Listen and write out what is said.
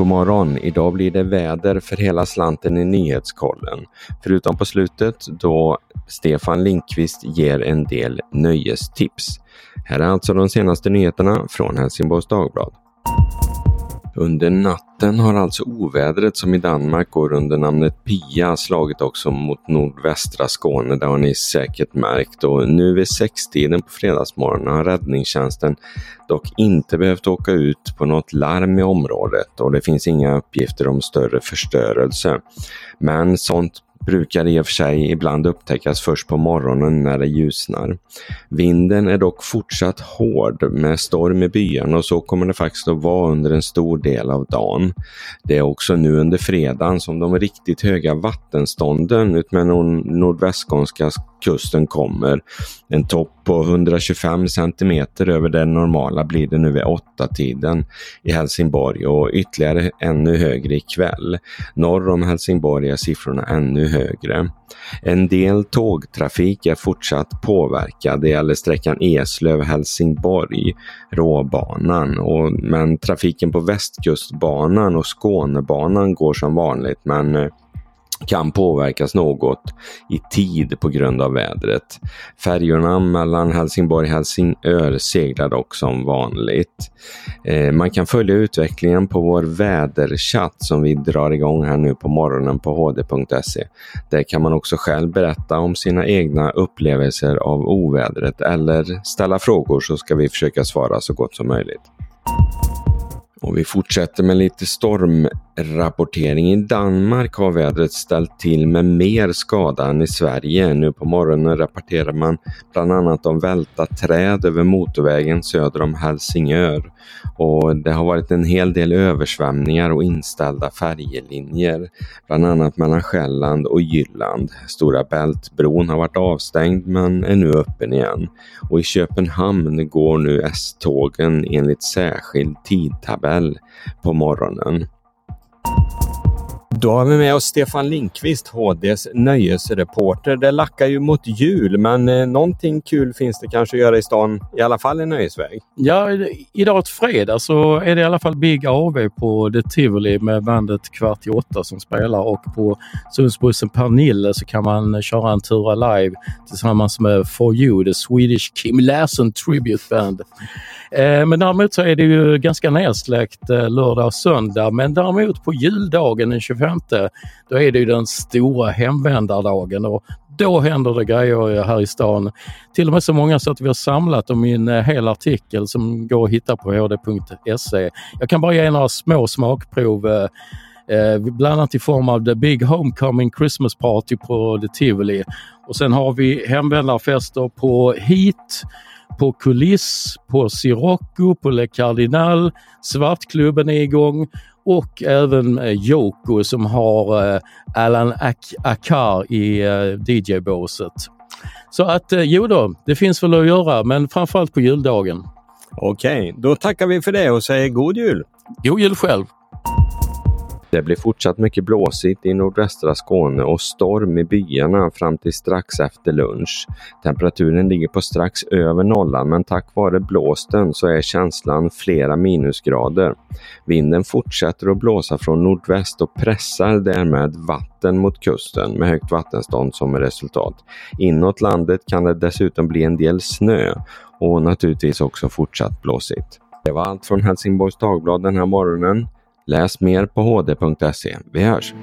God morgon! Idag blir det väder för hela slanten i nyhetskollen. Förutom på slutet då Stefan Linkvist ger en del nöjestips. Här är alltså de senaste nyheterna från Helsingborgs Dagblad. Under natten har alltså ovädret som i Danmark går under namnet Pia slagit också mot nordvästra Skåne, det har ni säkert märkt. Och nu vid sextiden på fredagsmorgonen har räddningstjänsten dock inte behövt åka ut på något larm i området och det finns inga uppgifter om större förstörelse. Men sånt brukar i och för sig ibland upptäckas först på morgonen när det ljusnar. Vinden är dock fortsatt hård med storm i byarna och så kommer det faktiskt att vara under en stor del av dagen. Det är också nu under fredagen som de riktigt höga vattenstånden utmed nordvästskånska kusten kommer. En topp på 125 centimeter över det normala blir det nu vid åtta tiden i Helsingborg och ytterligare ännu högre ikväll. Norr om Helsingborg är siffrorna ännu högre. En del tågtrafik är fortsatt påverkad. Det gäller sträckan Eslöv-Helsingborg, Råbanan, och, men trafiken på Västkustbanan och Skånebanan går som vanligt men eh, kan påverkas något i tid på grund av vädret. Färjorna mellan Helsingborg och Helsingör seglar dock som vanligt. Eh, man kan följa utvecklingen på vår väderchatt som vi drar igång här nu på morgonen på hd.se. Där kan man också själv berätta om sina egna upplevelser av ovädret eller ställa frågor så ska vi försöka svara så gott som möjligt. Och vi fortsätter med lite stormrapportering. I Danmark har vädret ställt till med mer skada än i Sverige. Nu på morgonen rapporterar man bland annat om välta träd över motorvägen söder om Helsingör. Och det har varit en hel del översvämningar och inställda färjelinjer. Bland annat mellan Själland och Jylland. Stora Bältbron har varit avstängd men är nu öppen igen. Och i Köpenhamn går nu S-tågen enligt särskild tidtabell kväll på morgonen. Då har vi med oss Stefan Linkvist, HDs nöjesreporter. Det lackar ju mot jul, men eh, någonting kul finns det kanske att göra i stan, i alla fall i nöjesväg. Ja, idag fredag så är det i alla fall Big AV på The Tivoli med bandet Kvart i åtta som spelar och på Sundsbussen Pernille så kan man eh, köra en tur live tillsammans med For You, the Swedish Kim Larsen Tribute Band. Eh, men däremot så är det ju ganska nedsläckt eh, lördag och söndag. Men däremot på juldagen den 25 då är det ju den stora hemvändardagen och då händer det grejer här i stan. Till och med så många så att vi har samlat dem i en eh, hel artikel som går att hitta på hd.se. Jag kan bara ge några små smakprov eh, eh, bland annat i form av The Big Homecoming Christmas Party på The Tivoli. Och sen har vi hemvändarfester på Heat, på Kuliss, på Sirocco, på Le Cardinal, Svartklubben är igång och även eh, Yoko som har eh, Alan Ak Akar i eh, DJ-båset. Så att jo då, det finns väl att göra men framförallt på juldagen. Okej, då tackar vi för det och säger god jul! God jul själv! Det blir fortsatt mycket blåsigt i nordvästra Skåne och storm i byarna fram till strax efter lunch. Temperaturen ligger på strax över nollan men tack vare blåsten så är känslan flera minusgrader. Vinden fortsätter att blåsa från nordväst och pressar därmed vatten mot kusten med högt vattenstånd som resultat. Inåt landet kan det dessutom bli en del snö och naturligtvis också fortsatt blåsigt. Det var allt från Helsingborgs Dagblad den här morgonen. Läs mer på hd.se. Vi hörs!